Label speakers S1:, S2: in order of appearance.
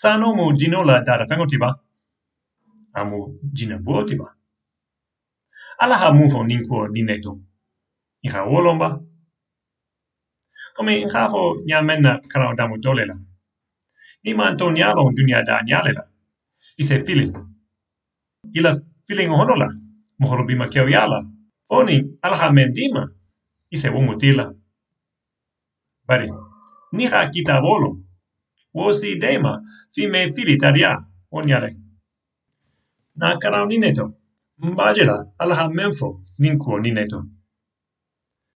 S1: Sa no mu jino la dara fengo tiba. Amu jina buo tiba. Ala ha mufo ninkuo nineto. Iha wolomba. Komi inhafo nyamenna karao damu dunia da nyalela. Ise pili. Ila feeling honola. Mohoro bima keo yala. Oni ala ha mendima. Ise wo mutila. Bari, ni ha kita. wosi dema, fime filitaria, onyare. Na karau nineto, mbajela alaha menfo, ninkuo nineto.